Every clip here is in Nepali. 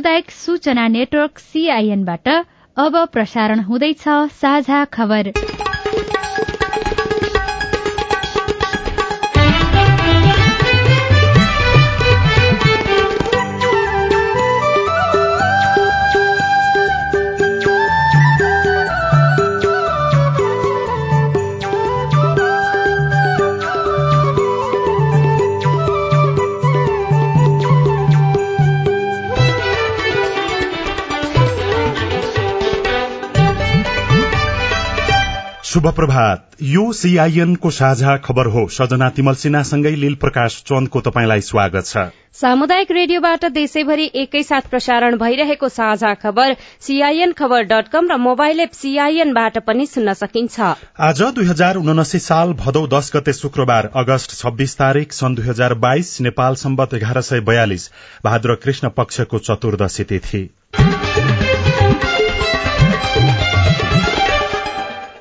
सामुदायिक सूचना नेटवर्क सीआईएनबाट अब प्रसारण हुँदैछ साझा खबर। शुभ प्रभात यो सीआईएन को साझा खबर हो। सजना तिमल सिन्हासँगै लील प्रकाश चन्दको तपाईँलाई स्वागत छ। सामुदायिक रेडियोबाट देशैभरि एकैसाथ प्रसारण भइरहेको साझा खबर सीआईएन खबर डट कम र मोबाइल एप सीआईएनबाट पनि सुन्न सकिन्छ। आज दुई हजार उनासी साल भदौ दश गते शुक्रबार अगस्त छब्बीस तारीक सन् दुई हजार बाइस नेपाल सम्बत एघार सय बयालिस भाद्र कृष्ण पक्षको चतुर्दशी तिथि।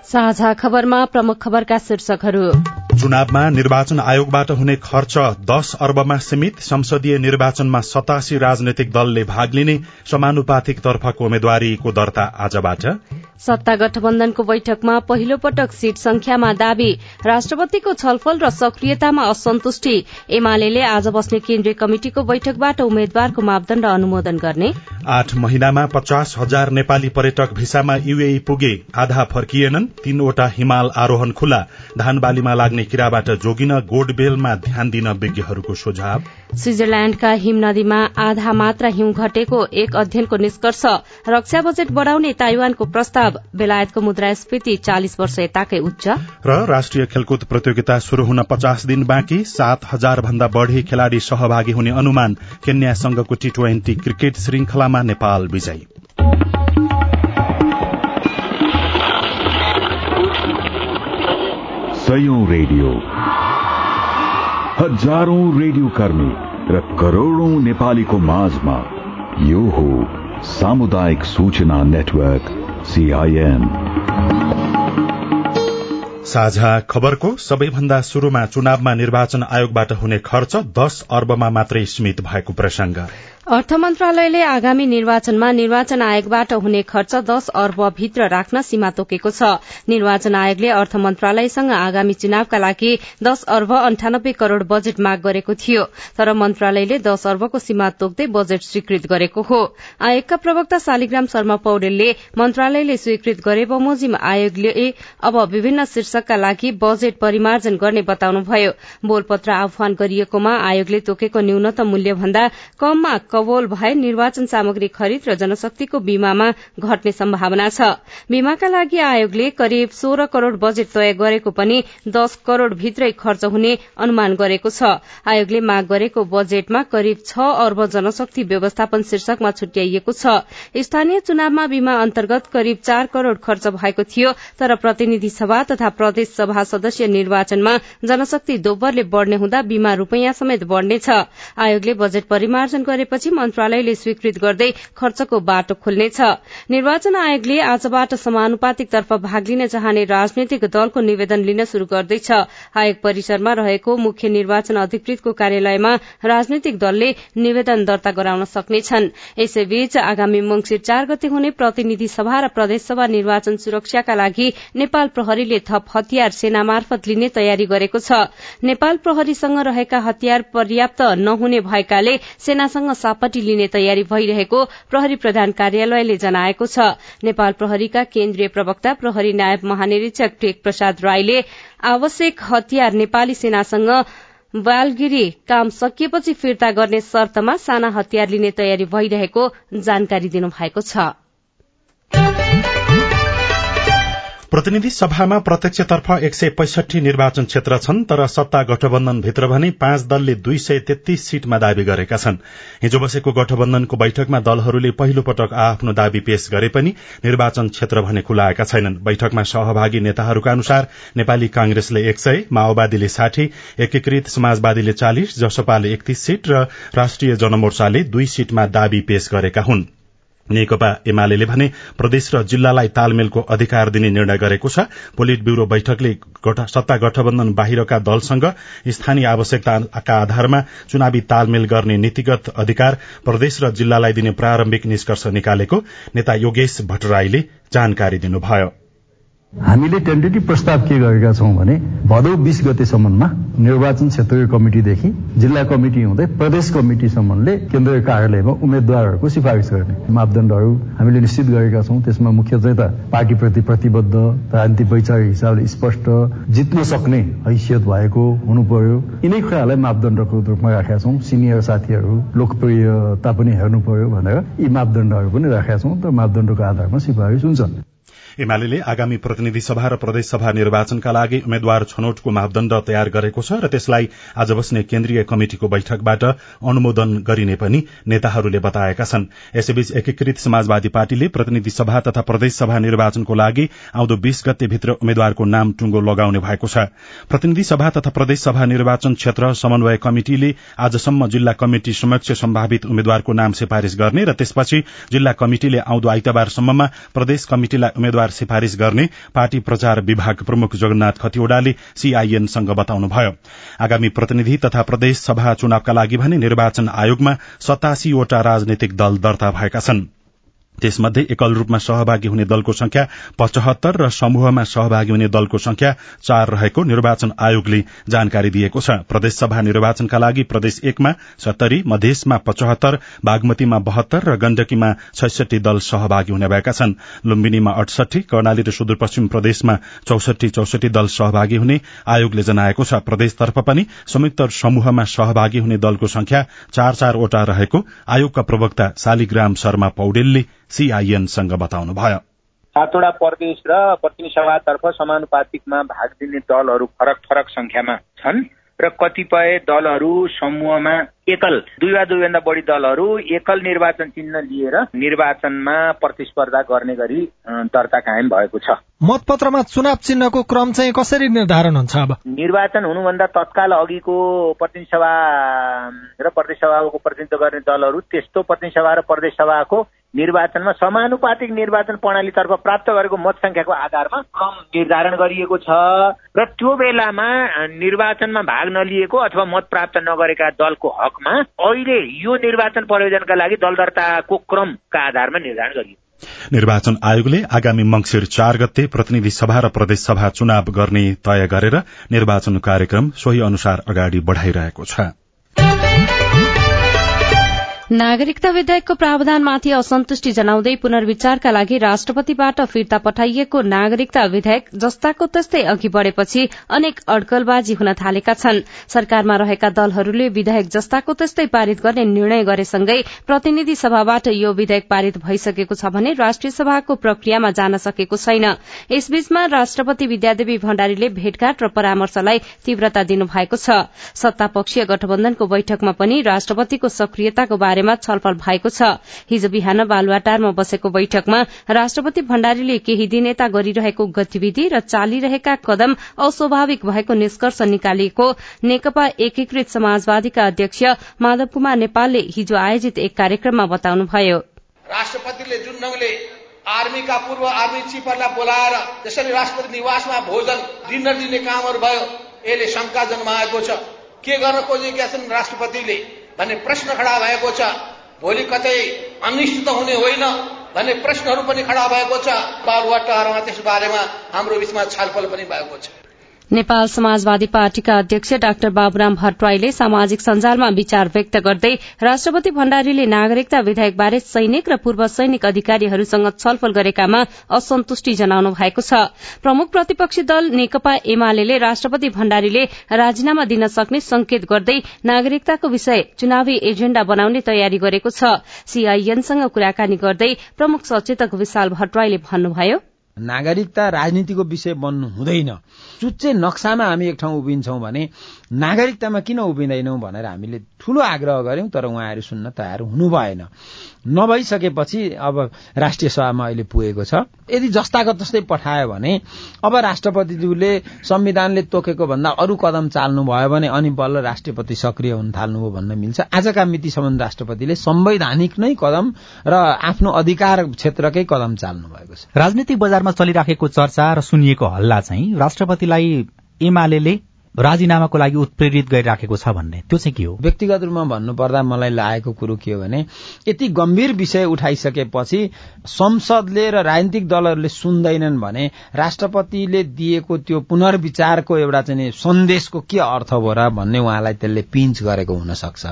साझा खबरमा प्रमुख खबरका शीर्षकहरू। चुनावमा निर्वाचन आयोगबाट हुने खर्च दश अर्बमा सीमित संसदीय निर्वाचनमा सतासी राजनैतिक दलले भाग लिने समानुपातिक तर्फको उम्मेद्वारीको दर्ता आजबाट। सत्ता गठबन्धनको बैठकमा पहिलो पटक सीट संख्यामा दावी राष्ट्रपतिको छलफल र सक्रियतामा असन्तुष्टि। एमाले आज बस्ने केन्द्रीय कमिटिको बैठकबाट उम्मेद्वारको मापदण्ड अनुमोदन गर्ने। आठ महिनामा पचास हजार नेपाली पर्यटक भिसामा युए पुगे आधा फर्किएनन् तीनवटा हिमाल आरोहण खुला। धान बालीमा लाग्ने किराबाट जोगिन गोडबेलमा ध्यान दिन विज्ञहरूको सुझाव। स्विजरल्याण्डका हिम नदीमा आधा मात्रा हिउँ घटेको एक अध्ययनको निष्कर्ष। रक्षा बजेट बढ़ाउने ताइवानको प्रस्ताव। बेलायतको मुद्रास्फीति चालिस वर्ष यताकै उच्च। र राष्ट्रिय खेलकुद प्रतियोगिता शुरू हुन पचास दिन बाँकी सात हजार भन्दा बढ़ी खेलाड़ी सहभागी हुने अनुमान केन्या संघको टी ट्वेन्टी क्रिकेट श्रृंखलामा नेपाल विजयी। रेडियो। हजारौं रेडियो कर्मी र करोड़ौं नेपालीको माझमा यो हो सामुदायिक सूचना नेटवर्क। साझा खबरको सबैभन्दा शुरूमा चुनावमा निर्वाचन आयोगबाट हुने खर्च दश अर्बमा मात्रै सीमित भएको प्रसंग अर्थ मन्त्रालयले आगामी निर्वाचनमा निर्वाचन आयोगबाट हुने खर्च दश अर्ब भित्र राख्न सीमा तोकेको छ। निर्वाचन आयोगले अर्थ मन्त्रालयसँग आगामी चुनावका लागि दश अर्ब अन्ठानब्बे करोड़ बजेट माग गरेको थियो तर मन्त्रालयले दश अर्बको सीमा तोक्दै बजेट स्वीकृत गरेको हो। आयोगका प्रवक्ता शालिग्राम शर्मा पौडेलले मन्त्रालयले स्वीकृत गरे बमोजिम आयोगले अब विभिन्न शीर्षकका लागि बजेट परिमार्जन गर्ने बताउनुभयो। बोलपत्र आह्वान गरिएकोमा आयोगले तोकेको न्यूनतम मूल्य भन्दा कममा कवोल भए निर्वाचन सामग्री खरिद र जनशक्तिको बीमामा घट्ने सम्भावना छ। बीमाका लागि आयोगले करिब सोह्र करोड़ बजेट तय गरेको पनि दश करोड़ भित्रै खर्च हुने अनुमान गरेको छ। आयोगले माग गरेको बजेटमा करिब छ अर्ब जनशक्ति व्यवस्थापन शीर्षकमा छुट्याइएको छ। स्थानीय चुनावमा बीमा अन्तर्गत करिब चार करोड़ खर्च भएको थियो तर प्रतिनिधि सभा तथा प्रदेश सभा सदस्य निर्वाचनमा जनशक्ति दोब्बरले बढ़ने हुँदा बीमा रूपैयाँ समेत बढ़नेछ। आयोगले बजेट परिमार्जन गरेपछि मन्त्रालयले स्वीकृत गर्दै खर्चको बाटो खोल्नेछ। निर्वाचन आयोगले आजबाट समानुपातिक तर्फ भाग लिन चाहने राजनैतिक दलको निवेदन लिन शुरू गर्दैछ। आयोग परिसरमा रहेको मुख्य निर्वाचन अधिकृतको कार्यालयमा राजनैतिक दलले निवेदन दर्ता गराउन सक्नेछन्। यसैबीच आगामी मंगिर चार गते हुने प्रतिनिधि सभा र प्रदेशसभा निर्वाचन सुरक्षाका लागि नेपाल प्रहरीले थप हतियार सेना मार्फत लिने तयारी गरेको छ। नेपाल प्रहरीसँग रहेका हतियार पर्याप्त नहुने भएकाले सेनासँग सापटी लिने तयारी भइरहेको प्रहरी प्रधान कार्यालयले जनाएको छ। नेपाल प्रहरीका केन्द्रीय प्रवक्ता प्रहरी नायब महानिरीक्षक टेक प्रसाद राईले आवश्यक हतियार नेपाली सेनासँग बालगिरी काम सकिएपछि फिर्ता गर्ने शर्तमा साना हतियार लिने तयारी भइरहेको जानकारी दिनुभएको छ। प्रतिनिधि सभामा प्रत्यक्षतर्फ एक सय पैसठी निर्वाचन क्षेत्र छन् तर सत्ता गठबन्धनभित्र भने पाँच दलले दुई सय तेत्तीस सीटमा दावी गरेका छन्। हिजो बसेको गठबन्धनको बैठकमा दलहरूले पहिलो पटक आफ्नो दावी पेश गरे पनि निर्वाचन क्षेत्र भने खुलाएका छैनन्। बैठकमा सहभागी नेताहरूका अनुसार नेपाली कांग्रेसले एक सय माओवादीले साठी एकीकृत समाजवादीले चालिस जसपाले एकतीस सीट र राष्ट्रिय जनमोर्चाले दुई सीटमा दावी पेश गरेका हुन्। नेकपा एमाले भने प्रदेश र जिल्लालाई तालमेलको अधिकार दिने निर्णय गरेको छ। पोलिट ब्यूरो बैठकले सत्ता गठबन्धन बाहिरका दलसँग स्थानीय आवश्यकताका आधारमा चुनावी तालमेल गर्ने नीतिगत अधिकार प्रदेश र जिल्लालाई दिने प्रारम्भिक निष्कर्ष निकालेको नेता योगेश भट्टराईले जानकारी दिनुभयो। हामीले टेन्टेटिभ प्रस्ताव के गरेका छौँ भने भदौ बिस गतेसम्ममा निर्वाचन क्षेत्रीय कमिटिदेखि जिल्ला कमिटी हुँदै प्रदेश कमिटिसम्मले केन्द्रीय कार्यालयमा उम्मेद्वारहरूको सिफारिस गर्ने मापदण्डहरू हामीले निश्चित गरेका छौँ। त्यसमा मुख्य चाहिँ त पार्टीप्रति प्रतिबद्ध राजनीतिक वैचारिक हिसाबले स्पष्ट जित्न सक्ने हैसियत भएको हुनु पर्यो यिनै कुराहरूलाई मापदण्डको रूपमा राखेका छौँ। सिनियर साथीहरू लोकप्रियता पनि हेर्नु पर्यो भनेर यी मापदण्डहरू पनि राखेका छौँ। र मापदण्डको आधारमा सिफारिस हुन्छ एमाले आगामी प्रतिनिधि सभा र प्रदेशसभा निर्वाचनका लागि उम्मेद्वार छनौटको मापदण्ड तयार गरेको छ र त्यसलाई आज बस्ने केन्द्रीय कमिटिको बैठकबाट अनुमोदन गरिने पनि नेताहरूले बताएका छन्। यसैबीच एकीकृत समाजवादी पार्टीले प्रतिनिधि सभा तथा प्रदेशसभा निर्वाचनको लागि आउँदो बीस गते भित्र उम्मेद्वारको नाम टुंगो लगाउने भएको छ। प्रतिनिधि सभा तथा प्रदेशसभा निर्वाचन क्षेत्र समन्वय कमिटिले आजसम्म जिल्ला कमिटि समक्ष सम्भावित उम्मेद्वारको नाम सिफारिश गर्ने र त्यसपछि जिल्ला कमिटिले आउँदो आइतबारसम्ममा प्रदेश कमिटिलाई उम्मेद्वार सिफारिश गर्ने पार्टी प्रचार विभाग प्रमुख जगन्नाथ खतिवड़ाले सीआईएनसँग बताउनुभयो। आगामी प्रतिनिधि तथा प्रदेश सभा चुनावका लागि भने निर्वाचन आयोगमा सतासीवटा राजनैतिक दल दर्ता भएका छनृ। त्यसमध्ये एकल रूपमा सहभागी हुने दलको संख्या पचहत्तर र समूहमा सहभागी हुने दलको संख्या चार रहेको निर्वाचन आयोगले जानकारी दिएको छ। प्रदेशसभा निर्वाचनका लागि प्रदेश एकमा सत्तरी मधेसमा पचहत्तर बागमतीमा बहत्तर र गण्डकीमा छैसठी दल सहभागी हुने भएका छन्। लुम्बिनीमा अडसठी कर्णाली र सुदूरपश्चिम प्रदेशमा चौसठी चौसठी दल सहभागी हुने आयोगले जनाएको छ। प्रदेशतर्फ पनि संयुक्त समूहमा सहभागी हुने दलको संख्या चार चारवटा रहेको आयोगका प्रवक्ता शालिग्राम शर्मा पौडेलले सीआईएनसँग बताउनुभयो। सातवटा प्रदेश र प्रतिनिधि सभातर्फ समानुपातिकमा भाग दिने दलहरू फरक फरक संख्यामा छन् र कतिपय दलहरू समूहमा एकल दुई वा दुईभन्दा बढी दलहरू एकल निर्वाचन चिन्ह लिएर निर्वाचनमा प्रतिस्पर्धा गर्ने गरी दर्ता कायम भएको छ। मतपत्रमा चुनाव चिन्हको क्रम चाहिँ कसरी निर्धारण हुन्छ अब? निर्वाचन हुनुभन्दा तत्काल अघिको प्रतिनिधि सभा र प्रदेश सभाको प्रतिनिधित्व गर्ने दलहरू त्यस्तो प्रतिनिधि सभा र प्रदेश सभाको निर्वाचनमा समानुपातिक निर्वाचन प्रणालीतर्फ प्राप्त गरेको मत संख्याको आधारमा क्रम निर्धारण गरिएको छ र त्यो बेलामा निर्वाचनमा भाग नलिएको अथवा मत प्राप्त नगरेका दलको हकमा अहिले यो निर्वाचन प्रयोजनका लागि दल दर्ताको क्रमका आधारमा निर्धारण गरियो निर्वाचन आयोगले आगामी मंगिर चार गते प्रतिनिधि सभा र प्रदेश सभा चुनाव गर्ने तय गरेर निर्वाचन कार्यक्रम सोही अनुसार अगाडि बढ़ाइरहेको छ। नागरिकता विधेयकको प्रावधानमाथि असन्तुष्टि जनाउँदै पुनर्विचारका लागि राष्ट्रपतिबाट फिर्ता पठाइएको नागरिकता विधेयक जस्ताको त्यस्तै अघि बढ़ेपछि अनेक अड्कलबाजी हुन थालेका छन्। सरकारमा रहेका दलहरूले विधेयक जस्ताको त्यस्तै पारित गर्ने निर्णय गरेसँगै प्रतिनिधि सभाबाट यो विधेयक पारित भइसकेको छ भने राष्ट्रिय सभाको प्रक्रियामा जान सकेको छैन। यसबीचमा राष्ट्रपति विद्यादेवी भण्डारीले भेटघाट र परामर्शलाई तीव्रता दिनुभएको छ। सत्तापक्षीय गठबन्धनको बैठकमा पनि राष्ट्रपतिको सक्रियताको बारे बारेमा छलफल भएको छ। हिजो बिहान बालुवाटारमा बसेको बैठकमा राष्ट्रपति भण्डारीले केही दिन यता गरिरहेको गतिविधि र चालिरहेका कदम अस्वाभाविक भएको निष्कर्ष निकालिएको नेकपा एकीकृत समाजवादीका अध्यक्ष माधव कुमार नेपालले हिजो आयोजित एक कार्यक्रममा बताउनुभयो। राष्ट्रपतिले जुन ढंगले आर्मीका पूर्व आर्मी चिफहरूलाई बोलाएर त्यसरी राष्ट्रपति निवासमा भोजन डिनर दिने कामहरू भयो यसले शंका जन्माएको छ। के गर्न खोजेका छन् राष्ट्रपतिले? भन्ने प्रश्न खडा भएको छ। भोलि कतै अनिश्चित हुने होइन। भन्ने प्रश्नहरू पनि खडा भएको छ। बालुवाटारमा त्यस बारेमा हाम्रो बीचमा छलफल पनि भएको छ। नेपाल समाजवादी पार्टीका अध्यक्ष डाक्टर बाबुराम भट्टराईले सामाजिक सञ्जालमा विचार व्यक्त गर्दै राष्ट्रपति भण्डारीले नागरिकता विधेयकबारे सैनिक र पूर्व सैनिक अधिकारीहरूसँग छलफल गरेकामा असन्तुष्टि जनाउनु भएको छ। प्रमुख प्रतिपक्षी दल नेकपा एमाले राष्ट्रपति भण्डारीले राजीनामा दिन सक्ने संकेत गर्दै नागरिकताको विषय चुनावी एजेण्डा बनाउने तयारी गरेको छ। सीआईएनसँग कुराकानी गर्दै प्रमुख सचेतक विशाल भट्टराईले भन्नुभयो नागरिकता राजनीतिको विषय बन्नु हुँदैन। चुच्चे नक्सामा हामी एक ठाउँ उभिन्छौँ भने नागरिकतामा किन उभिँदैनौ भनेर हामीले ठूलो आग्रह गर्यौं तर उहाँहरू सुन्न तयार हुनु भएन नभइसकेपछि अब राष्ट्रिय सभामा अहिले पुगेको छ। यदि जस्ताको तस्तै पठायो भने अब राष्ट्रपतिज्यूले संविधानले तोकेको भन्दा अरू कदम चाल्नु भयो भने अनि बल्ल राष्ट्रपति सक्रिय हुन थाल्नुभयो भन्न मिल्छ। आजका मितिसम्म राष्ट्रपतिले संवैधानिक नै कदम र आफ्नो अधिकार क्षेत्रकै कदम चाल्नु भएको छ। राजनीतिक बजारमा चलिराखेको चर्चा र सुनिएको हल्ला चाहिँ राष्ट्रपतिलाई एमाले राजीनामाको लागि उत्प्रेरित गरिराखेको छ भन्ने। त्यो चाहिँ के हो? व्यक्तिगत रूपमा भन्नुपर्दा मलाई लागेको कुरो के हो भने यति गम्भीर विषय उठाइसकेपछि संसदले र राजनीतिक दलहरूले सुन्दैनन् भने राष्ट्रपतिले दिएको त्यो पुनर्विचारको एउटा चाहिँ सन्देशको के अर्थ हो र भन्ने उहाँलाई त्यसले पिन्च गरेको हुन सक्छ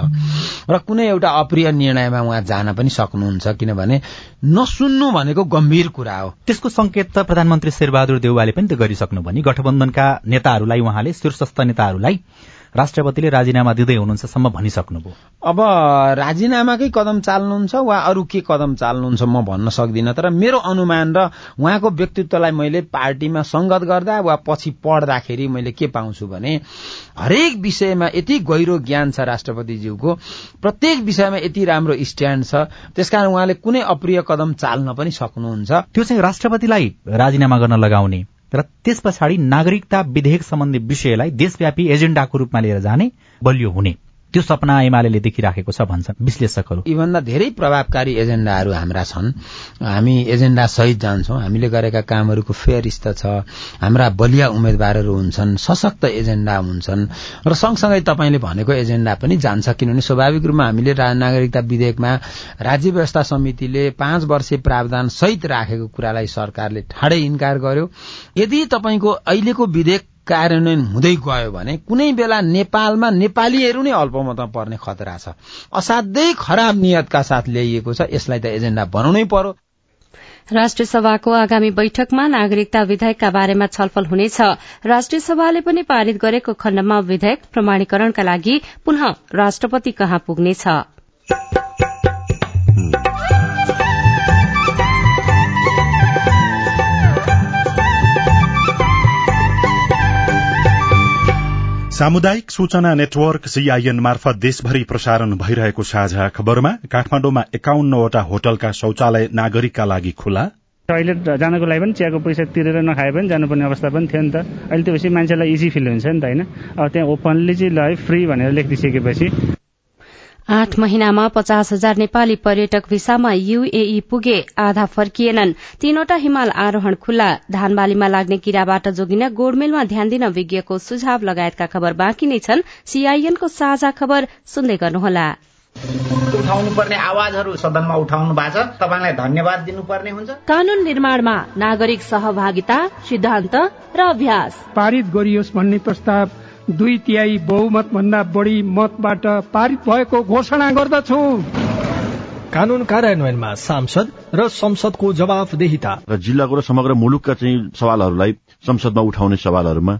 र कुनै एउटा अप्रिय निर्णयमा उहाँ जान पनि सक्नुहुन्छ किनभने नसुन्नु भनेको गम्भीर कुरा हो। त्यसको संकेत त प्रधानमन्त्री शेरबहादुर देउवाले पनि त गरिसक्नु भयो गठबन्धनका नेताहरूलाई उहाँले शीर्ष प्रशस्त नेताहरूलाई राष्ट्रपतिले राजीनामा दिँदै हुनुहुन्छ भनिसक्नुभयो। अब राजीनामाकै कदम चाल्नुहुन्छ वा अरू के कदम चाल्नुहुन्छ म भन्न सक्दिनँ तर मेरो अनुमान र उहाँको व्यक्तित्वलाई मैले पार्टीमा संगत गर्दा वा पछि पढ्दाखेरि मैले के पाउँछु भने हरेक विषयमा यति गहिरो ज्ञान छ राष्ट्रपतिज्यूको प्रत्येक विषयमा यति राम्रो स्ट्यान्ड छ त्यसकारण उहाँले कुनै अप्रिय कदम चाल्न पनि सक्नुहुन्छ। त्यो चाहिँ राष्ट्रपतिलाई राजीनामा गर्न लगाउने र त्यस पछाडि नागरिकता विधेयक सम्बन्धी विषयलाई देशव्यापी एजेण्डाको रूपमा लिएर जाने बलियो हुने। त्यो सपना एमाले देखिराखेको छ भन्छन् विश्लेषकहरू। यीभन्दा धेरै प्रभावकारी एजेण्डाहरू हाम्रा छन्। हामी एजेण्डा सहित जान्छौँ। हामीले गरेका कामहरूको फेरिस्त छ। हाम्रा बलिया उम्मेद्वारहरू हुन्छन् सशक्त एजेण्डा हुन्छन्। र सँगसँगै तपाईँले भनेको एजेण्डा पनि जान्छ किनभने स्वाभाविक रूपमा हामीले नागरिकता विधेयकमा राज्य व्यवस्था समितिले पाँच वर्षे प्रावधान सहित राखेको कुरालाई सरकारले ठाडै इन्कार गर्यो। यदि तपाईँको अहिलेको विधेयक कार्यान्वयन हुँदै गयो भने कुनै बेला नेपालमा नेपालीहरू नै अल्पमतमा पर्ने खतरा छ। असाध्यै खराब नियतका साथ ल्याइएको छ। यसलाई त एजेण्डा बनाउनै पर्यो। राष्ट्रिय सभाको आगामी बैठकमा नागरिकता विधेयकका बारेमा छलफल हुनेछ। राष्ट्रिय सभाले पनि पारित गरेको खण्डमा विधेयक प्रमाणीकरणका लागि पुनः राष्ट्रपति कहाँ पुग्नेछ? सामुदायिक सूचना नेटवर्क सीआईएन मार्फत देशभरि प्रसारण भइरहेको साझा खबरमा काठमाडौँमा एकाउन्नवटा होटलका शौचालय नागरिकका लागि खुला। टोइलेट जानको लागि पनि चियाको पैसा तिरेर नखाए पनि जानुपर्ने अवस्था पनि थियो नि त। अहिले त्यो मान्छेलाई इजी फिल हुन्छ नि त होइन? अब त्यहाँ ओपनली चाहिँ ल फ्री भनेर लेखिदिइसकेपछि आठ महिनामा पचास हजार नेपाली पर्यटक भिसामा यूएई पुगे आधा फर्किएनन्। तीनवटा हिमाल आरोहण खुल्ला। धानबालीमा लाग्ने किराबाट जोगिन गोडमेलमा ध्यान दिन विज्ञको सुझाव लगायतका खबर बाँकी नै छन्। सीआईएनको साझा खबर सुन्दै गर्नुहोला। उठाउनु पर्ने आवाजहरू सदनमा उठाउनु भएको छ। तपाईँलाई धन्यवाद दिनुपर्ने हुन्छ। कानून निर्माणमा नागरिक सहभागिता सिद्धान्त र अभ्यास। पारित गरियोस् भन्ने प्रस्ताव दुई तिहाई बहुमत भन्दा बढी मतबाट पारित भएको घोषणा गर्दछु। कानून कार्यान्वयनमा सांसद र संसदको जवाफदेहिता। र जिल्लाको र समग्र मुलुकका चाहिँ सवालहरूलाई संसदमा उठाउने सवालहरूमा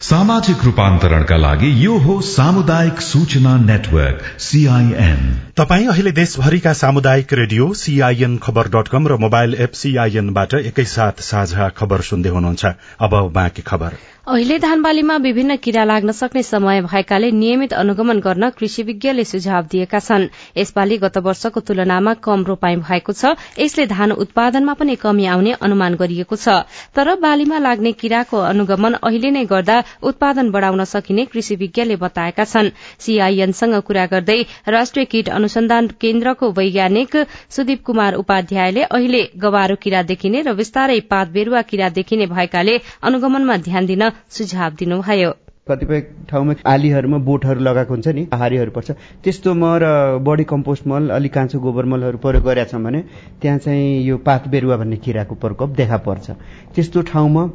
सामाजिक रूपान्तरणका लागि यो हो सामुदायिक सूचना नेटवर्क सीआईएन तपाई अहिले देशभरिका सामुदायिक radio CIN Khabar dot com र मोबाइल एप सीआईएनबाट एकैसाथ साझा खबर सुन्दै हुनुहुन्छ। अब बाँकी खबर। अहिले धानबालीमा विभिन्न किरा लाग्न सक्ने समय भएकाले नियमित अनुगमन गर्न कृषि विज्ञले सुझाव दिएका छन्। यसपालि गत वर्षको तुलनामा कम रोपाई भएको छ। यसले धान उत्पादनमा पनि कमी आउने अनुमान गरिएको छ। तर बालीमा लाग्ने किराको अनुगमन अहिले नै गर्दा उत्पादन बढ़ाउन सकिने कृषि विज्ञले बताएका छन्। सीआईएनसँग कुरा गर्दै राष्ट्रिय कीट अनुसन्धान केन्द्रको वैज्ञानिक सुदीप कुमार उपाध्यायले अहिले गवारो किरा देखिने र बिस्तारै पात बेरूवा किरा देखिने भएकाले अनुगमनमा ध्यान दिन सुझाव दिनुभयो। कतिपय ठाउँमा आलीहरूमा बोटहरू लगाएको हुन्छ नि हारीहरू पर्छ। त्यस्तोमा र बडी कम्पोस्ट मल अलिक काँचो गोबर मलहरू प्रयोग गरेका छौँ भने त्यहाँ चाहिँ यो पात बेरुवा भन्ने किराको प्रकोप देखा पर्छ। त्यस्तो ठाउँमा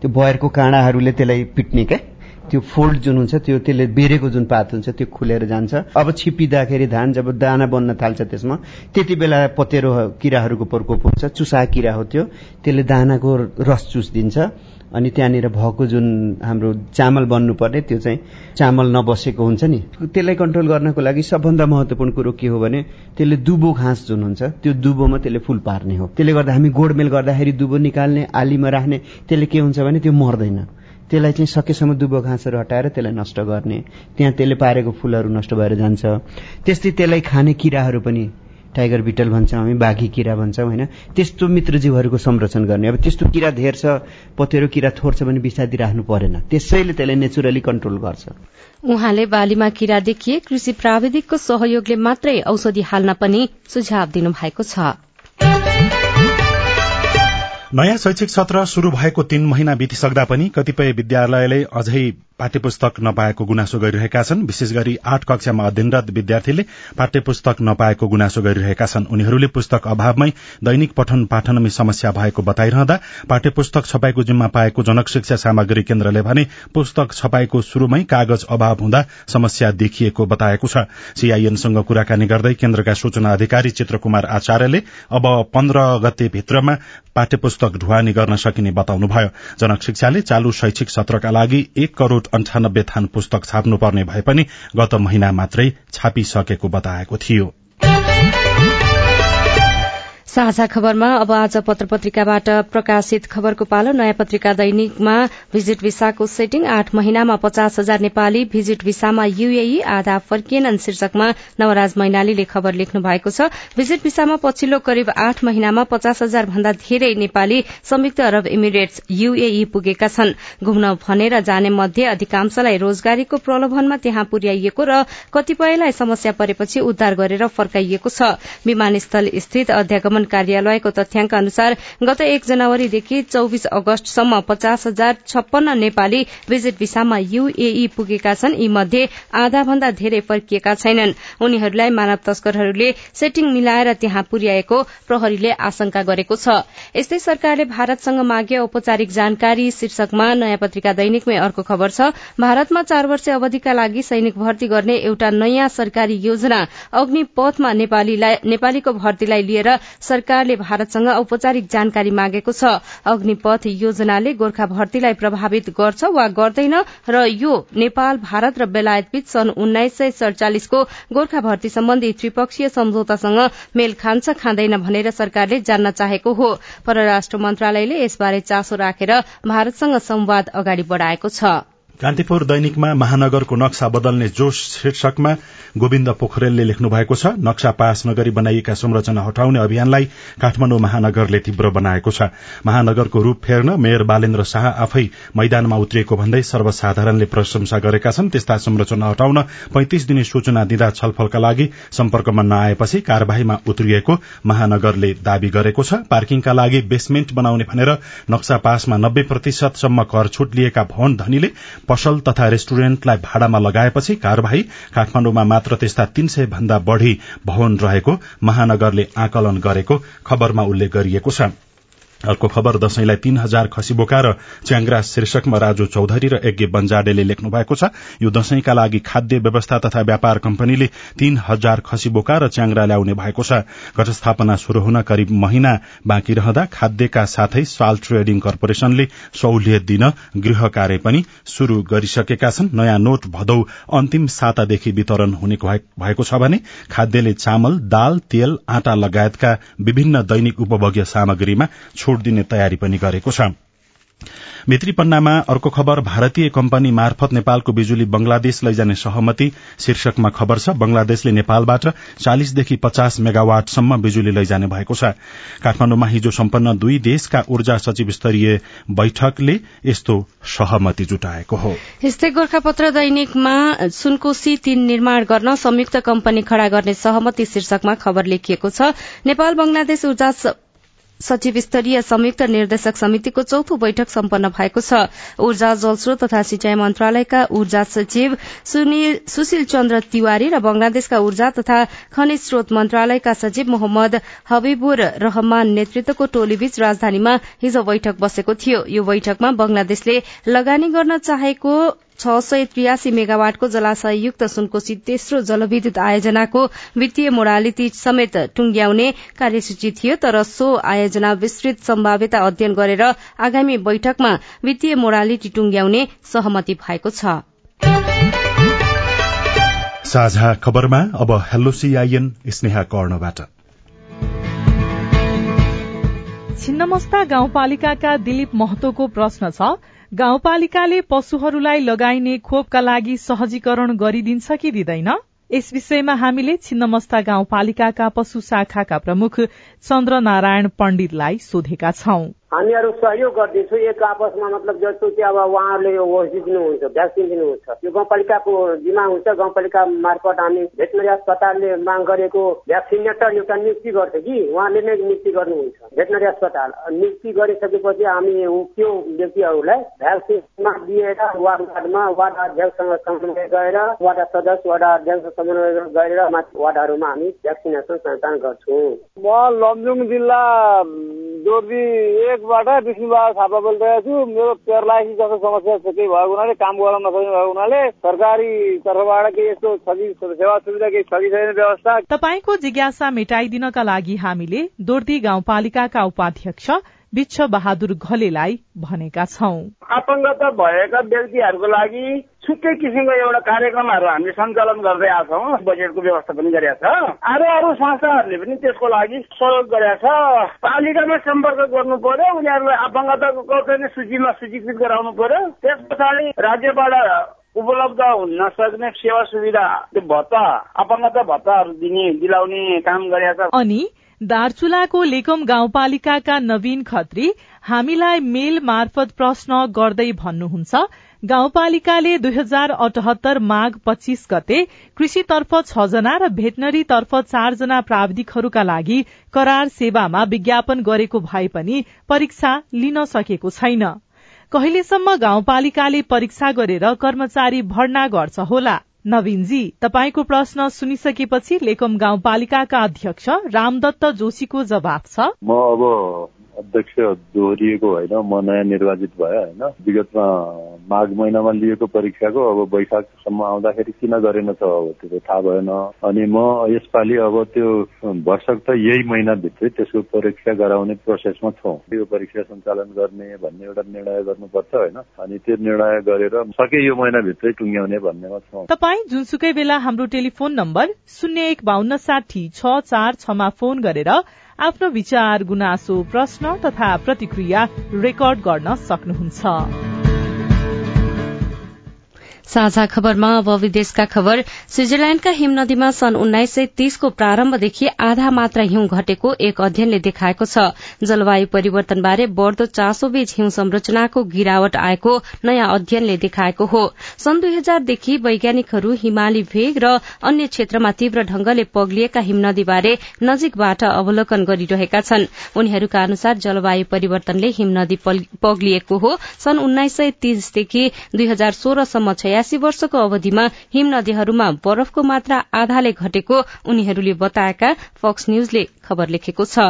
त्यो बयरको काँडाहरूले त्यसलाई पिट्ने क्या त्यो फोल्ड जुन हुन्छ त्यो त्यसले बेरेको जुन पात हुन्छ त्यो खुलेर जान्छ। अब छिपिँदाखेरि धान जब दाना बन्न थाल्छ त्यसमा त्यति बेला पतेरो किराहरूको प्रकोप हुन्छ चुसा किरा हो त्यो त्यसले दानाको रस चुस दिन्छ अनि त्यहाँनिर भएको जुन हाम्रो चामल बन्नुपर्ने त्यो चाहिँ चामल नबसेको हुन्छ नि। त्यसलाई कन्ट्रोल गर्नको लागि सबभन्दा महत्वपूर्ण कुरो के हो भने त्यसले दुबो घाँस जुन हुन्छ त्यो दुबोमा त्यसले फुल पार्ने हो। त्यसले गर्दा हामी गोडमेल गर्दाखेरि दुबो निकाल्ने आलीमा राख्ने त्यसले के हुन्छ भने त्यो मर्दैन। त्यसलाई चाहिँ सकेसम्म दुबो घाँसहरू हटाएर त्यसलाई नष्ट गर्ने। त्यहाँ त्यसले पारेको फुलहरू नष्ट भएर जान्छ। त्यस्तै त्यसलाई खाने किराहरू पनि टाइगर बिटल भन्छौँ हामी बाघी किरा भन्छौँ होइन? त्यस्तो मित्रजीवहरूको संरक्षण गर्ने। अब त्यस्तो किरा धेर छ पतेरो किरा थोर छ भने बिसादी राख्नु परेन। त्यसैले त्यसलाई नेचुरली कन्ट्रोल गर्छ। उहाँले बालीमा किरा देखिए कृषि प्राविधिकको सहयोगले मात्रै औषधि हाल्न पनि सुझाव दिनुभएको छ। नयाँ शैक्षिक सत्र शुरू भएको तीन महिना बितिसक्दा पनि कतिपय विद्यालयले अझै पाठ्य पुस्तक नपाएको गुनासो गरिरहेका छन्। विशेष गरी आठ कक्षामा अध्ययनरत विद्यार्थीले पाठ्य पुस्तक नपाएको गुनासो गरिरहेका छन्। उनीहरूले पुस्तक अभावमै दैनिक पठन पाठनमै समस्या भएको बताइरहँदा पाठ्य पुस्तक छपाईको जिम्मा पाएको जनक शिक्षा सामग्री केन्द्रले भने पुस्तक छपाईको शुरूमै कागज अभाव हुँदा समस्या देखिएको बताएको छ। सीआईएनसँग कुराकानी गर्दै केन्द्रका सूचना अधिकारी चित्रकुमार आचार्यले अब पन्ध्र गते भित्रमा पाठ्य पुस्तक ढुवानी गर्न सकिने बताउनुभयो। जनक शिक्षाले चालू शैक्षिक सत्रका लागि एक करोड़ अन्ठानब्बे थान पुस्तक छाप्नुपर्ने भए पनि गत महिना मात्रै छापिसकेको बताएको थियो। साझा खबरमा अब आज पत्र पत्रिकाबाट प्रकाशित खबरको पालो नयाँ पत्रिका दैनिकमा भिजिट भिसाको सेटिङ। आठ महिनामा पचास हजार नेपाली भिजिट भिसामा युएई आधा फर्किएनन् शीर्षकमा नवराज मैनालीले खबर लेख्नु भएको छ। भिजिट भिसामा पछिल्लो करिब आठ महिनामा पचास हजार भन्दा धेरै नेपाली संयुक्त अरब इमिरेट्स युएई पुगेका छन्। घुम्न भनेर जाने मध्ये अधिकांशलाई रोजगारीको प्रलोभनमा त्यहाँ पुर्याइएको र कतिपयलाई समस्या परेपछि उद्धार गरेर फर्काइएको छ। विमानस्थल स्थित अध्यागमन कार्यालयको तथ्याङ्क अनुसार गत एक जनवरीदेखि चौविस अगस्तसम्म पचास हजार छप्पन्न नेपाली भिजिट भिसामा युएई पुगेका छन्। यी मध्ये आधा भन्दा धेरै फर्किएका छैनन्। उनीहरूलाई मानव तस्करहरूले सेटिङ मिलाएर त्यहाँ पुर्याएको प्रहरीले आशंका गरेको छ। यस्तै सरकारले भारतसँग मागे औपचारिक जानकारी शीर्षकमा नयाँ पत्रिका दैनिकमै अर्को खबर छ। भारतमा चार वर्ष अवधिका लागि सैनिक भर्ती गर्ने एउटा नयाँ सरकारी योजना अग्निपथमा नेपालीको भर्तीलाई लिएर सरकारले भारतसँग औपचारिक जानकारी मागेको छ। अग्निपथ योजनाले गोर्खा भर्तीलाई प्रभावित गर्छ वा गर्दैन र यो नेपाल भारत र बेलायतबीच सन् उन्नाइस सय सड़चालिसको गोर्खा भर्ती सम्बन्धी त्रिपक्षीय सम्झौतासँग मेल खान्छ खाँदैन भनेर सरकारले जान्न चाहेको हो। परराष्ट्र मन्त्रालयले यसबारे चासो राखेर भारतसँग संवाद अगाडि बढ़ाएको छ। कान्तिपुर दैनिकमा महानगरको नक्सा बदल्ने जोश शीर्षकमा गोविन्द पोखरेलले लेख्नु भएको छ नक्सा पास नगरी बनाइएका संरचना हटाउने अभियानलाई काठमाडौँ महानगरले तीव्र बनाएको छ। महानगरको रूप फेर्न मेयर बालेन्द्र शाह आफै मैदानमा उत्रिएको भन्दै सर्वसाधारणले प्रशंसा गरेका छन्। त्यस्ता संरचना हटाउन पैंतिस दिने सूचना दिँदा छलफलका लागि सम्पर्कमा नआएपछि कार्यवाहीमा उत्रिएको महानगरले दावी गरेको छ। पार्किङका लागि बेसमेन्ट बनाउने भनेर नक्सा पासमा नब्बे प्रतिशतसम्म कर छूट लिएका भवन धनीले पसल तथा रेस्टुरेन्टलाई भाडामा लगाएपछि कार्यवाही काठमाडौँमा मात्र त्यस्ता तीन सय भन्दा बढ़ी भवन रहेको महानगरले आकलन गरेको खबरमा उल्लेख गरिएको छ। अर्को खबर दशैंलाई तीन हजार खसी बोका र च्याङ्ग्रा शीर्षकमा राजु चौधरी र यज्ञ बन्जाडेले लेख्नु भएको छ यो दशैंका लागि खाद्य व्यवस्था तथा व्यापार कम्पनीले तीन हजार खसी बोका र च्याङ्ग्रा ल्याउने भएको छ। घटस्थापना शुरू हुन करिब महिना बाँकी रहँदा खाद्यका साथै साल ट्रेडिङ कर्पोरेशनले सहुलियत दिन गृह कार्य पनि शुरू गरिसकेका छन्। नयाँ नोट भदौ अन्तिम सातादेखि वितरण हुने भएको छ भने खाद्यले चामल दाल तेल आटा लगायतका विभिन्न दैनिक उपभोग्य सामग्रीमा छूट दिने तयारी पनि गरेको छ। भित्री पन्नामा अर्को खबर भारतीय कम्पनी मार्फत नेपालको बिजुली बंगलादेश लैजाने सहमति। शीर्षकमा खबर छ बंगलादेशले नेपालबाट चालिसदेखि पचास मेगावाटसम्म बिजुली लैजाने भएको छ। काठमाण्डुमा हिजो सम्पन्न दुई देशका ऊर्जा सचिव स्तरीय बैठकले यस्तो सहमति जुटाएको हो। यस्तै गोर्खापत्र दैनिकमा सुनकोशी तीन निर्माण गर्न संयुक्त कम्पनी खड़ा गर्ने सहमति शीर्षकमा खबर लेखिएको छ। नेपाल बंगलादेश ऊर्जा सचिव स्तरीय संयुक्त निर्देशक समितिको चौथो बैठक सम्पन्न भएको छ। ऊर्जा जलस्रोत तथा सिंचाई मन्त्रालयका ऊर्जा सचिव सुशील चन्द्र तिवारी र बंगलादेशका ऊर्जा तथा खनिज स्रोत मन्त्रालयका सचिव मोहम्मद हबीबुर रहमान नेतृत्वको टोलीबीच राजधानीमा हिजो बैठक बसेको थियो। यो बैठकमा बंगलादेशले लगानी गर्न चाहेको छ सय त्रियासी मेगावाटको जलाशययुक्त सुनकोशी तेस्रो जलविद्युत आयोजनाको वित्तीय मोडालिटी समेत टुंग्याउने कार्यसूची थियो तर सो आयोजना विस्तृत सम्भाव्यता अध्ययन गरेर आगामी बैठकमा वित्तीय मोडालिटी टुंग्याउने सहमति भएको छ। साझा खबरमा अब हेलो सीआईएन स्नेहा कर्णबाट। छिन्नमस्ता गाउँपालिकाका दिलीप महतोको प्रश्न छ गाउँपालिकाले पशुहरूलाई लगाइने खोपका लागि सहजीकरण गरिदिन्छ कि दिँदैन? यस विषयमा हामीले छिन्नमस्ता गाउँपालिकाका पशु शाखाका प्रमुख चन्द्र नारायण पण्डितलाई सोधेका छौं। हामीहरू सहयोग गरिदिन्छौँ एक आपसमा मतलब जस्तो कि अब उहाँहरूले दिनुहुन्छ भ्याक्सिन दिनुहुन्छ। यो गाउँपालिकाको जिम्मा हुन्छ। गाउँपालिका मार्फत हामी भेटनरी अस्पतालले माग गरेको भ्याक्सिनेटर एउटा नियुक्ति गर्छ कि? उहाँले नै नियुक्ति गर्नुहुन्छ। भेटनरी अस्पताल। नियुक्ति गरिसकेपछि हामी त्यो व्यक्तिहरूलाई भ्याक्सिनमा दिएर वार्ड वार्डमा वार्ड अध्यक्षसँग समन्वय गरेर वार्ड सदस्य वार्ड अध्यक्ष समन्वय गरेर वार्डहरूमा हामी भ्याक्सिनेसन सञ्चालन गर्छौँ। म लमजुङ जिल्ला जोर्दी एक बाट विष्णुबा थापा बोलिरहेको छु मेरो पेरालाइसिस जस्तो समस्या छ केही भएको हुनाले काम गर्न नसक्ने भएको हुनाले सरकारी तर्फबाट केही यस्तो सेवा सुविधा केही छ कि छैन व्यवस्था। तपाईँको जिज्ञासा मेटाइदिनका लागि हामीले दोर्दी गाउँपालिकाका उपाध्यक्ष विच्छ बहादुर घलेलाई भनेका छौं। आपङ्गता भएका व्यक्तिहरूको लागि छुट्टै किसिमको एउटा कार्यक्रमहरू हामीले सञ्चालन गर्दै आएको छौँ बजेटको व्यवस्था पनि गरेका छ। अरू अरू संस्थाहरूले पनि त्यसको लागि सहयोग गरेका छ। पालिकामा सम्पर्क गर्नु पर्यो उनीहरूलाई आपङ्गताको सूचीमा सूचीकृत गराउनु पर्यो। त्यस पछाडि राज्यबाट उपलब्ध हुन नसक्ने सेवा सुविधा भत्ता अपङ्गता भत्ताहरू दिने दिलाउने काम गरेका छ अनि दार्चुलाको लेकम गाउँपालिकाका नवीन खत्री हामीलाई मेल मार्फत प्रश्न गर्दै भन्नुहुन्छ गाउँपालिकाले दुई हजार अठहत्तर माघ पच्चीस गते कृषितर्फ छ जना र भेटनरी तर्फ चारजना प्राविधिकहरूका लागि करार सेवामा विज्ञापन गरेको भए पनि परीक्षा लिन सकेको छैन। कहिलेसम्म गाउँपालिकाले परीक्षा गरेर कर्मचारी भर्ना गर्छ होला? नवीनजी तपाईँको प्रश्न सुनिसकेपछि लेकम गाउँपालिकाका अध्यक्ष रामदत्त जोशीको जवाब छ। म अब अध्यक्ष दोहोरिएको होइन म नयाँ निर्वाचित भयो होइन। विगतमा माघ महिनामा लिएको परीक्षाको अब वैशाखसम्म आउँदाखेरि किन गरेन त अब? त्यो थाहा भएन। अनि म यसपालि अब त्यो भर्सक त यही महिनाभित्रै त्यसको परीक्षा गराउने प्रोसेसमा छौँ। त्यो परीक्षा सञ्चालन गर्ने भन्ने एउटा निर्णय गर्नुपर्छ होइन? अनि त्यो निर्णय गरेर सके यो महिनाभित्रै टुङ्ग्याउने भन्नेमा छौँ। तपाईँ जुनसुकै बेला हाम्रो टेलिफोन नम्बर शून्य एक बान्न साठी छ चार छमा फोन गरेर आफ्नो विचार गुनासो प्रश्न तथा प्रतिक्रिया रेकर्ड गर्न सक्नुहुन्छ। साझा खबरमा अब विदेशका खबर। स्विजरल्याण्डका हिमनदीमा सन् उन्नाइस सय तीसको प्रारम्भदेखि आधा मात्रा हिउँ घटेको एक अध्ययनले देखाएको छ। जलवायु परिवर्तनबारे बढ़दो चासोबीच हिउँ संरचनाको गिरावट आएको नयाँ अध्ययनले देखाएको हो। सन् दुई हजारदेखि वैज्ञानिकहरू हिमाली भेग र अन्य क्षेत्रमा तीव्र ढंगले पग्लिएका हिमनदीबारे नजिकबाट अवलोकन गरिरहेका छन्। उनीहरूका अनुसार जलवायु परिवर्तनले हिमनदी पग्लिएको हो। सन् उन्नाइस सय तीसदेखि दुई हजार सोह्रसम्म छयासी वर्षको अवधिमा हिम नदीहरूमा बरफको मात्रा आधाले घटेको उनीहरूले बताएका फक्स न्यूजले खबर लेखेको छ।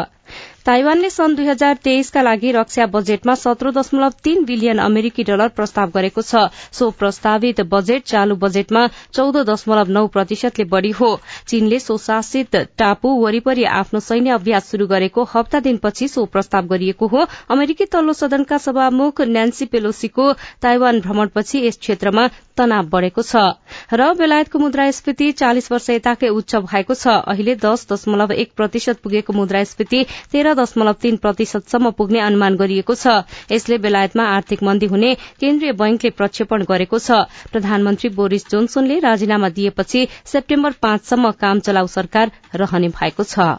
ताइवानले सन् दुई हजार तेइसका लागि रक्षा बजेटमा सत्र दशमलव तीन बिलियन अमेरिकी डलर प्रस्ताव गरेको छ। सो प्रस्तावित बजेट चालू बजेटमा चौध दशमलव नौ प्रतिशतले बढ़ी हो। चीनले स्वशासित टापु वरिपरि आफ्नो सैन्य अभ्यास शुरू गरेको हप्ता दिनपछि सो प्रस्ताव गरिएको हो। अमेरिकी तल्लो सदनका सभामुख न्यान्सी पेलोसीको ताइवान भ्रमणपछि यस क्षेत्रमा तनाव बढ़ेको छ। र बेलायतको मुद्रास्फीति चालिस वर्ष यताकै उच्च भएको छ। अहिले दश दशमलव एक प्रतिशत पुगेको मुद्रास्फीति तेह्र दशमलव तीन प्रतिशतसम्म पुग्ने अनुमान गरिएको छ। यसले बेलायतमा आर्थिक मन्दी हुने केन्द्रीय बैंकले प्रक्षेपण गरेको छ। प्रधानमन्त्री बोरिस जोन्सनले राजीनामा दिएपछि सेप्टेम्बर पाँचसम्म काम चलाउ सरकार रहने भएको छ।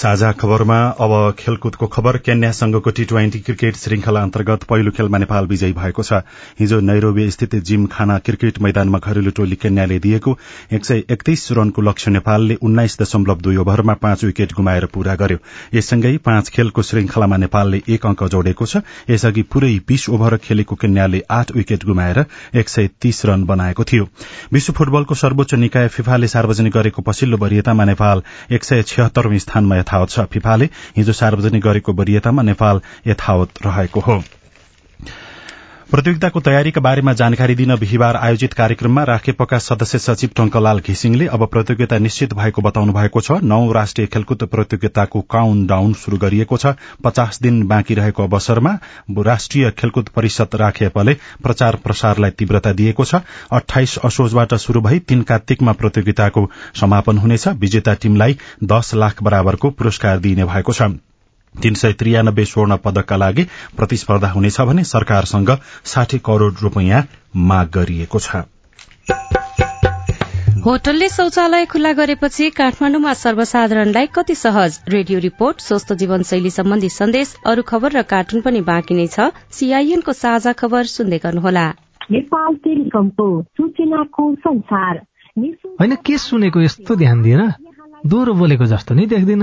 साझा खबरमा अब खेलकुदको खबर केन्यासँगको टी ट्वेन्टी क्रिकेट श्रृंखला अन्तर्गत पहिलो खेलमा नेपाल विजयी भएको छ। हिजो नैरोबी स्थित जिम खाना क्रिकेट मैदानमा घरेलु टोली केन्याले दिएको एक सय एकतीस रनको लक्ष्य नेपालले उन्नाइस दशमलव दुई ओभरमा पाँच विकेट गुमाएर पूरा गर्यो। यससँगै पाँच खेलको श्रृंखलामा नेपालले एक अंक जोडेको छ। यसअघि पूरै बीस ओभर खेलेको केन्याले आठ विकेट गुमाएर एक सय तीस रन बनाएको थियो। विश्व फुटबलको सर्वोच्च निकाय फिफाले सार्वजनिक गरेको पछिल्लो वरियतामा नेपाल एक सय स्थानमा यथावत छ। फिफाले हिजो सार्वजनिक गरेको वरियतामा नेपाल यथावत रहेको हो। प्रतियोगिताको तयारीका बारेमा जानकारी दिन बिहिबार आयोजित कार्यक्रममा राखेपका सदस्य सचिव टंकलाल घिसिङले अब प्रतियोगिता निश्चित भएको बताउनु भएको छ। नौ राष्ट्रिय खेलकुद प्रतियोगिताको काउन्ट डाउन शुरू गरिएको छ। पचास दिन बाँकी रहेको अवसरमा राष्ट्रिय खेलकुद परिषद राखेपले प्रचार प्रसारलाई तीव्रता दिएको छ। अठाइस असोजबाट शुरू भई तीन कार्तिकमा प्रतियोगिताको समापन हुनेछ। विजेता टीमलाई दश लाख बराबरको पुरस्कार दिइने भएको छ। तीन सय त्रियानब्बे स्वर्ण पदकका लागि प्रतिस्पर्धा हुनेछ भने सरकारसँग साठी करोड़ रूपियाँ माग गरिएको छ। होटलले शौचालय खुल्ला गरेपछि काठमाण्डुमा सर्वसाधारणलाई कति सहज? रेडियो रिपोर्ट स्वस्थ जीवनशैली सम्बन्धी सन्देश अरू खबर र कार्टुन पनि बाँकी नै छ। सीआईएनको साझा खबर सुन्दै गर्नुहोला। नेपाल टेलिकमको सूचनाको संसार। होइन के सुनेको यस्तो ध्यान दिएर दोहोरो बोलेको जस्तो नै देख्दिन।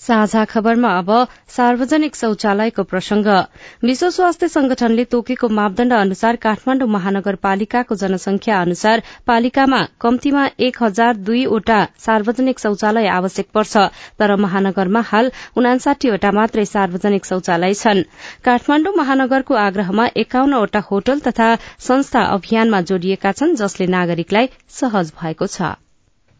साझा खबरमा अब सार्वजनिक शौचालयको प्रसंग। विश्व स्वास्थ्य संगठनले तोकेको मापदण्ड अनुसार काठमाण्डु महानगरपालिकाको जनसंख्या अनुसार पालिकामा कम्तीमा एक हजार दुईवटा सार्वजनिक शौचालय आवश्यक पर्छ तर महानगरमा हाल उनासाठीवटा मात्रै सार्वजनिक शौचालय छन्। काठमाण्डु महानगरको आग्रहमा एकाउन्नवटा होटल तथा संस्था अभियानमा जोडिएका छन् जसले नागरिकलाई सहज भएको छ।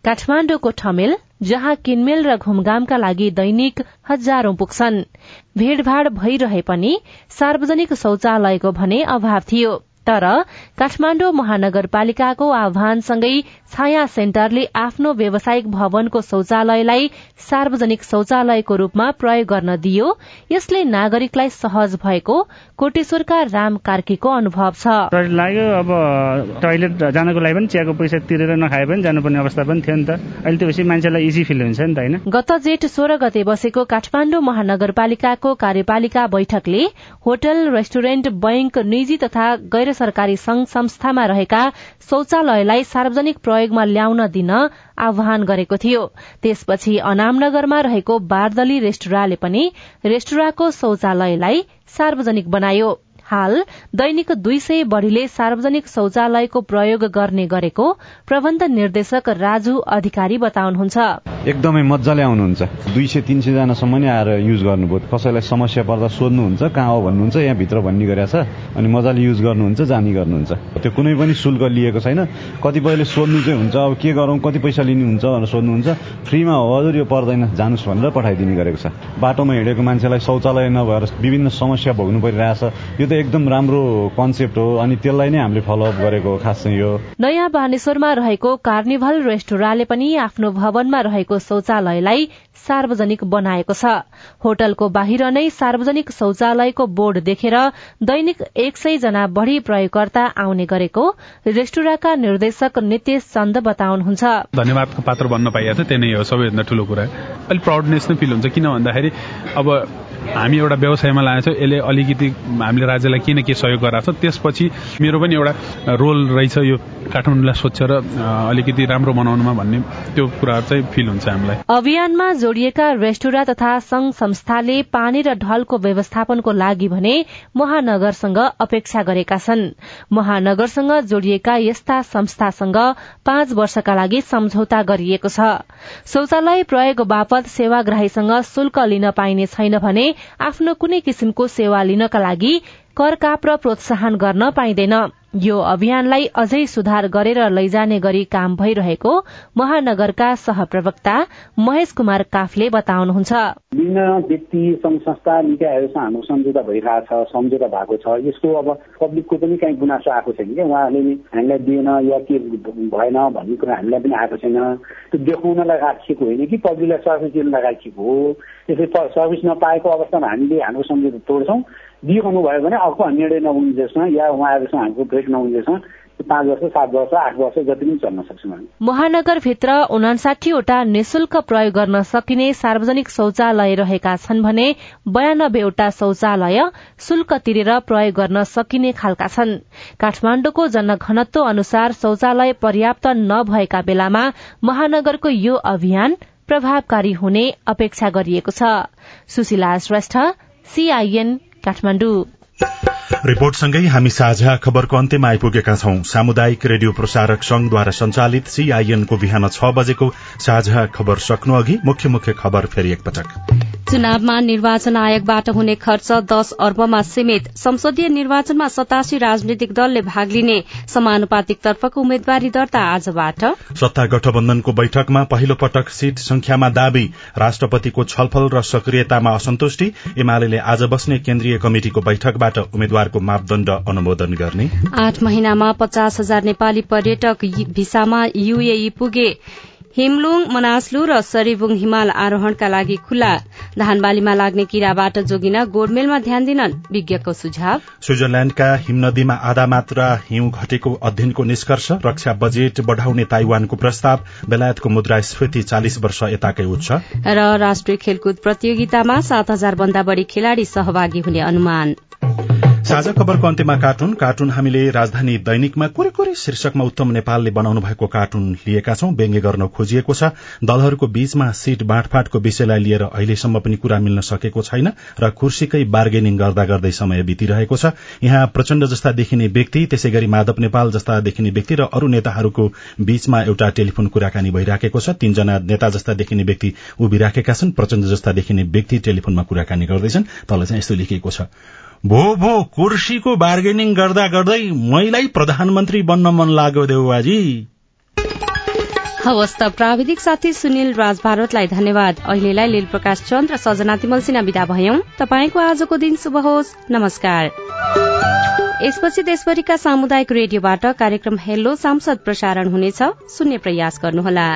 काठमाण्डुको ठमेल जहाँ किनमेल र घुमघामका लागि दैनिक हजारौं पुग्छन्। भीड़भाड़ भइरहे पनि सार्वजनिक शौचालयको भने अभाव थियो। तर काठमाण्डु महानगरपालिकाको आह्वानसँगै छाया सेन्टरले आफ्नो व्यावसायिक भवनको शौचालयलाई सार्वजनिक शौचालयको रूपमा प्रयोग गर्न दियो। यसले नागरिकलाई सहज भएको कोटेश्वरका राम कार्कीको अनुभव छ। लाग्यो अब टोइलेट जानको लागि पनि चियाको पैसा तिरेर नखाए पनि जानुपर्ने अवस्था पनि थियो नि त। अहिले त्यसपछि मान्छेलाई इजी फिल हुन्छ नि त होइन? गत जेठ सोह्र गते बसेको काठमाण्डु महानगरपालिकाको कार्यपालिका बैठकले होटल रेस्टुरेन्ट बैंक निजी तथा गैर सरकारी संघ संस्थामा रहेका शौचालयलाई सार्वजनिक प्रयोगमा ल्याउन दिन आह्वान गरेको थियो। त्यसपछि अनामनगरमा रहेको बारदली रेस्टुराले पनि रेस्टुराको शौचालयलाई सार्वजनिक बनायो। हाल दैनिक दुई सय बढ़ीले सार्वजनिक शौचालयको प्रयोग गर्ने गरेको प्रबन्ध निर्देशक राजु अधिकारी बताउनुहुन्छ। एकदमै मजाले आउनुहुन्छ। दुई सय तिन सय जनासम्म नै आएर युज गर्नुभयो। कसैलाई समस्या पर्दा सोध्नुहुन्छ कहाँ हो भन्नुहुन्छ यहाँ भित्र भन्ने गरेछ छ अनि मजाले युज गर्नुहुन्छ जानी गर्नुहुन्छ। त्यो कुनै पनि शुल्क लिएको छैन। कतिपयले सोध्नु चाहिँ हुन्छ अब के गरौँ कति पैसा लिनुहुन्छ भनेर सोध्नुहुन्छ। फ्रीमा हो हजुर यो पर्दैन जानुहोस् भनेर पठाइदिने गरेको छ। बाटोमा हिँडेको मान्छेलाई शौचालय नभएर विभिन्न समस्या भोग्नु परिरहेछ। यो त एकदम राम्रो कन्सेप्ट हो अनि त्यसलाई नै हामीले फलोअप गरेको खास चाहिँ यो। नयाँ बानेश्वरमा रहेको कार्निभल रेस्टुराले पनि आफ्नो भवनमा रहेको शौचालयलाई सार्वजनिक बनाएको छ। होटलको बाहिर नै सार्वजनिक शौचालयको बोर्ड देखेर दैनिक एक सय जना बढ़ी प्रयोगकर्ता आउने गरेको रेस्टुराका निर्देशक नितेश चन्द बताउनुहुन्छ। धन्यवादको पात्र बन्न पाइएको छ त्यही नै हो सबैभन्दा ठूलो कुरा। अलिक प्राउडनेस नै फिल हुन्छ किन भन्दाखेरि अब हामी एउटा व्यवसायमा लागेको छौँ। यसले अलिकति हामीले राज्यलाई के न के सहयोग गराएको छ त्यसपछि मेरो पनि एउटा रोल रहेछ यो काठमाडौँलाई स्वच्छ र अलिकति राम्रो बनाउनुमा भन्ने त्यो कुराहरू चाहिँ फिल हुन्छ हामीलाई। अभियानमा जोडिएका रेस्टुरा तथा संघ संस्थाले पानी र ढलको व्यवस्थापनको लागि भने महानगरसँग अपेक्षा गरेका छन्। महानगरसँग जोडिएका यस्ता संस्थासँग पाँच वर्षका लागि सम्झौता गरिएको छ। शौचालय प्रयोग बापत सेवाग्राहीसँग शुल्क लिन पाइने छैन भने आफ्नो कुनै किसिमको सेवा लिनका लागि कर काप र प्रोत्साहन गर्न पाइँदैन। यो अभियानलाई अझै सुधार गरेर लैजाने गरी काम भइरहेको महानगरका सहप्रवक्ता महेश कुमार काफले बताउनुहुन्छ। विभिन्न व्यक्ति संघ संस्था निकायहरूसँग हाम्रो सम्झौता भइरहेछ सम्झौता भएको छ। यसको अब पब्लिकको पनि काहीँ गुनासो आएको छैन क्या। उहाँहरूले हामीलाई दिएन या के भएन भन्ने कुरा हामीलाई पनि आएको छैन। त्यो देखाउनलाई राखिएको होइन कि पब्लिकलाई सर्भिस दिनलाई राखिएको हो। यसै सर्भिस नपाएको अवस्थामा हामीले हाम्रो सम्झौता तोड्छौँ। दिइरहनु भयो भने अर्को निर्णय नहुन्जेसमा या उहाँहरूसँग हाम्रो भेट नहुन्जेसमा पाँच वर्ष सात वर्ष आठ वर्ष जति पनि चल्न सक्छौँ हामी महानगरभित्र उनासाठीवटा निशुल्क प्रयोग गर्न सकिने सार्वजनिक शौचालय रहेका छन् भने बयानब्बेवटा शौचालय शुल्क तिरेर प्रयोग गर्न सकिने खालका छन्। काठमाण्डुको जनघनत्व अनुसार शौचालय पर्याप्त नभएका बेलामा महानगरको यो अभियान प्रभावकारी हुने अपेक्षा गरिएको छ। सुशीला श्रेष्ठ सीआईएन काठमाडौँ रिपोर्टसँगै हामी साझा खबरको अन्त्यमा आइपुगेका छौं। सामुदायिक रेडियो प्रसारक संघद्वारा संचालित सीआईएनको बिहान छ बजेको साझा खबर सक्नु अघि मुख्य मुख्य खबर फेरि एकपटक। चुनावमा निर्वाचन आयोगबाट हुने खर्च दश अर्बमा सीमित। संसदीय निर्वाचनमा सतासी राजनीतिक दलले भाग लिने। समानुपातिक तर्फको उम्मेद्वारी दर्ता आजबाट। सत्ता गठबन्धनको बैठकमा पहिलो पटक सीट संख्यामा दावी राष्ट्रपतिको छलफल र सक्रियतामा असन्तुष्टि। एमाले आज बस्ने केन्द्रीय कमिटिको बैठकबाट उम्मेद्वारको मापदण्ड अनुमोदन गर्ने। आठ महिनामा पचास हजार नेपाली पर्यटक भिसामा यूएई पुगे। हिमलुङ मनासलु र सरिबुङ हिमाल आरोहणका लागि खुल्ला। धानबालीमा लाग्ने किराबाट जोगिन गोडमेलमा ध्यान दिन विज्ञको सुझाव। स्विजरल्याण्डका हिमनदीमा आधा मात्रा हिउँ घटेको अध्ययनको निष्कर्ष रक्षा बजेट बढ़ाउने ताइवानको प्रस्ताव बेलायतको मुद्रास्फीति चालिस वर्ष यताकै उच्च। र राष्ट्रिय खेलकुद प्रतियोगितामा सात हजार भन्दा बढ़ी खेलाड़ी सहभागी हुने अनुमान। साझा खबरको अन्त्यमा कार्टुन। कार्टुन हामीले राजधानी दैनिकमा कुरै कुरै शीर्षकमा उत्तम नेपालले बनाउनु भएको कार्टुन लिएका छौं। व्यङ्ग्य गर्न खोजिएको छ। दलहरूको बीचमा सीट बाँडफाँटको विषयलाई लिएर अहिलेसम्म पनि कुरा मिल्न सकेको छैन र कुर्सीकै बार्गेनिङ गर्दा गर्दै समय बितिरहेको छ। यहाँ प्रचण्ड जस्ता देखिने व्यक्ति त्यसै गरी माधव नेपाल जस्ता देखिने व्यक्ति र अरू नेताहरूको बीचमा एउटा टेलिफोन कुराकानी भइराखेको छ। तीनजना नेता जस्ता देखिने व्यक्ति उभिराखेका छन्। प्रचण्ड जस्ता देखिने व्यक्ति टेलिफोनमा कुराकानी गर्दैछन्। तल चाहिँ यस्तो लेखिएको छ। भो भो कुर्सीको बार्गेनिङ गर्दा गर्दै मैलाई प्रधानमन्त्री बन्न मन लाग्यो देउबाजी। हवस् त प्राविधिक साथी सुनिल राज भारतलाई धन्यवाद। अहिलेलाई लील प्रकाश चन्द र सजना तिमल सिन्हा विदा भयौं। तपाईँको आजको दिन शुभ होस्। नमस्कार। यसपछि देशभरिका सामुदायिक रेडियोबाट कार्यक्रम हेलो सांसद प्रसारण हुनेछ। सुन्ने प्रयास गर्नुहोला।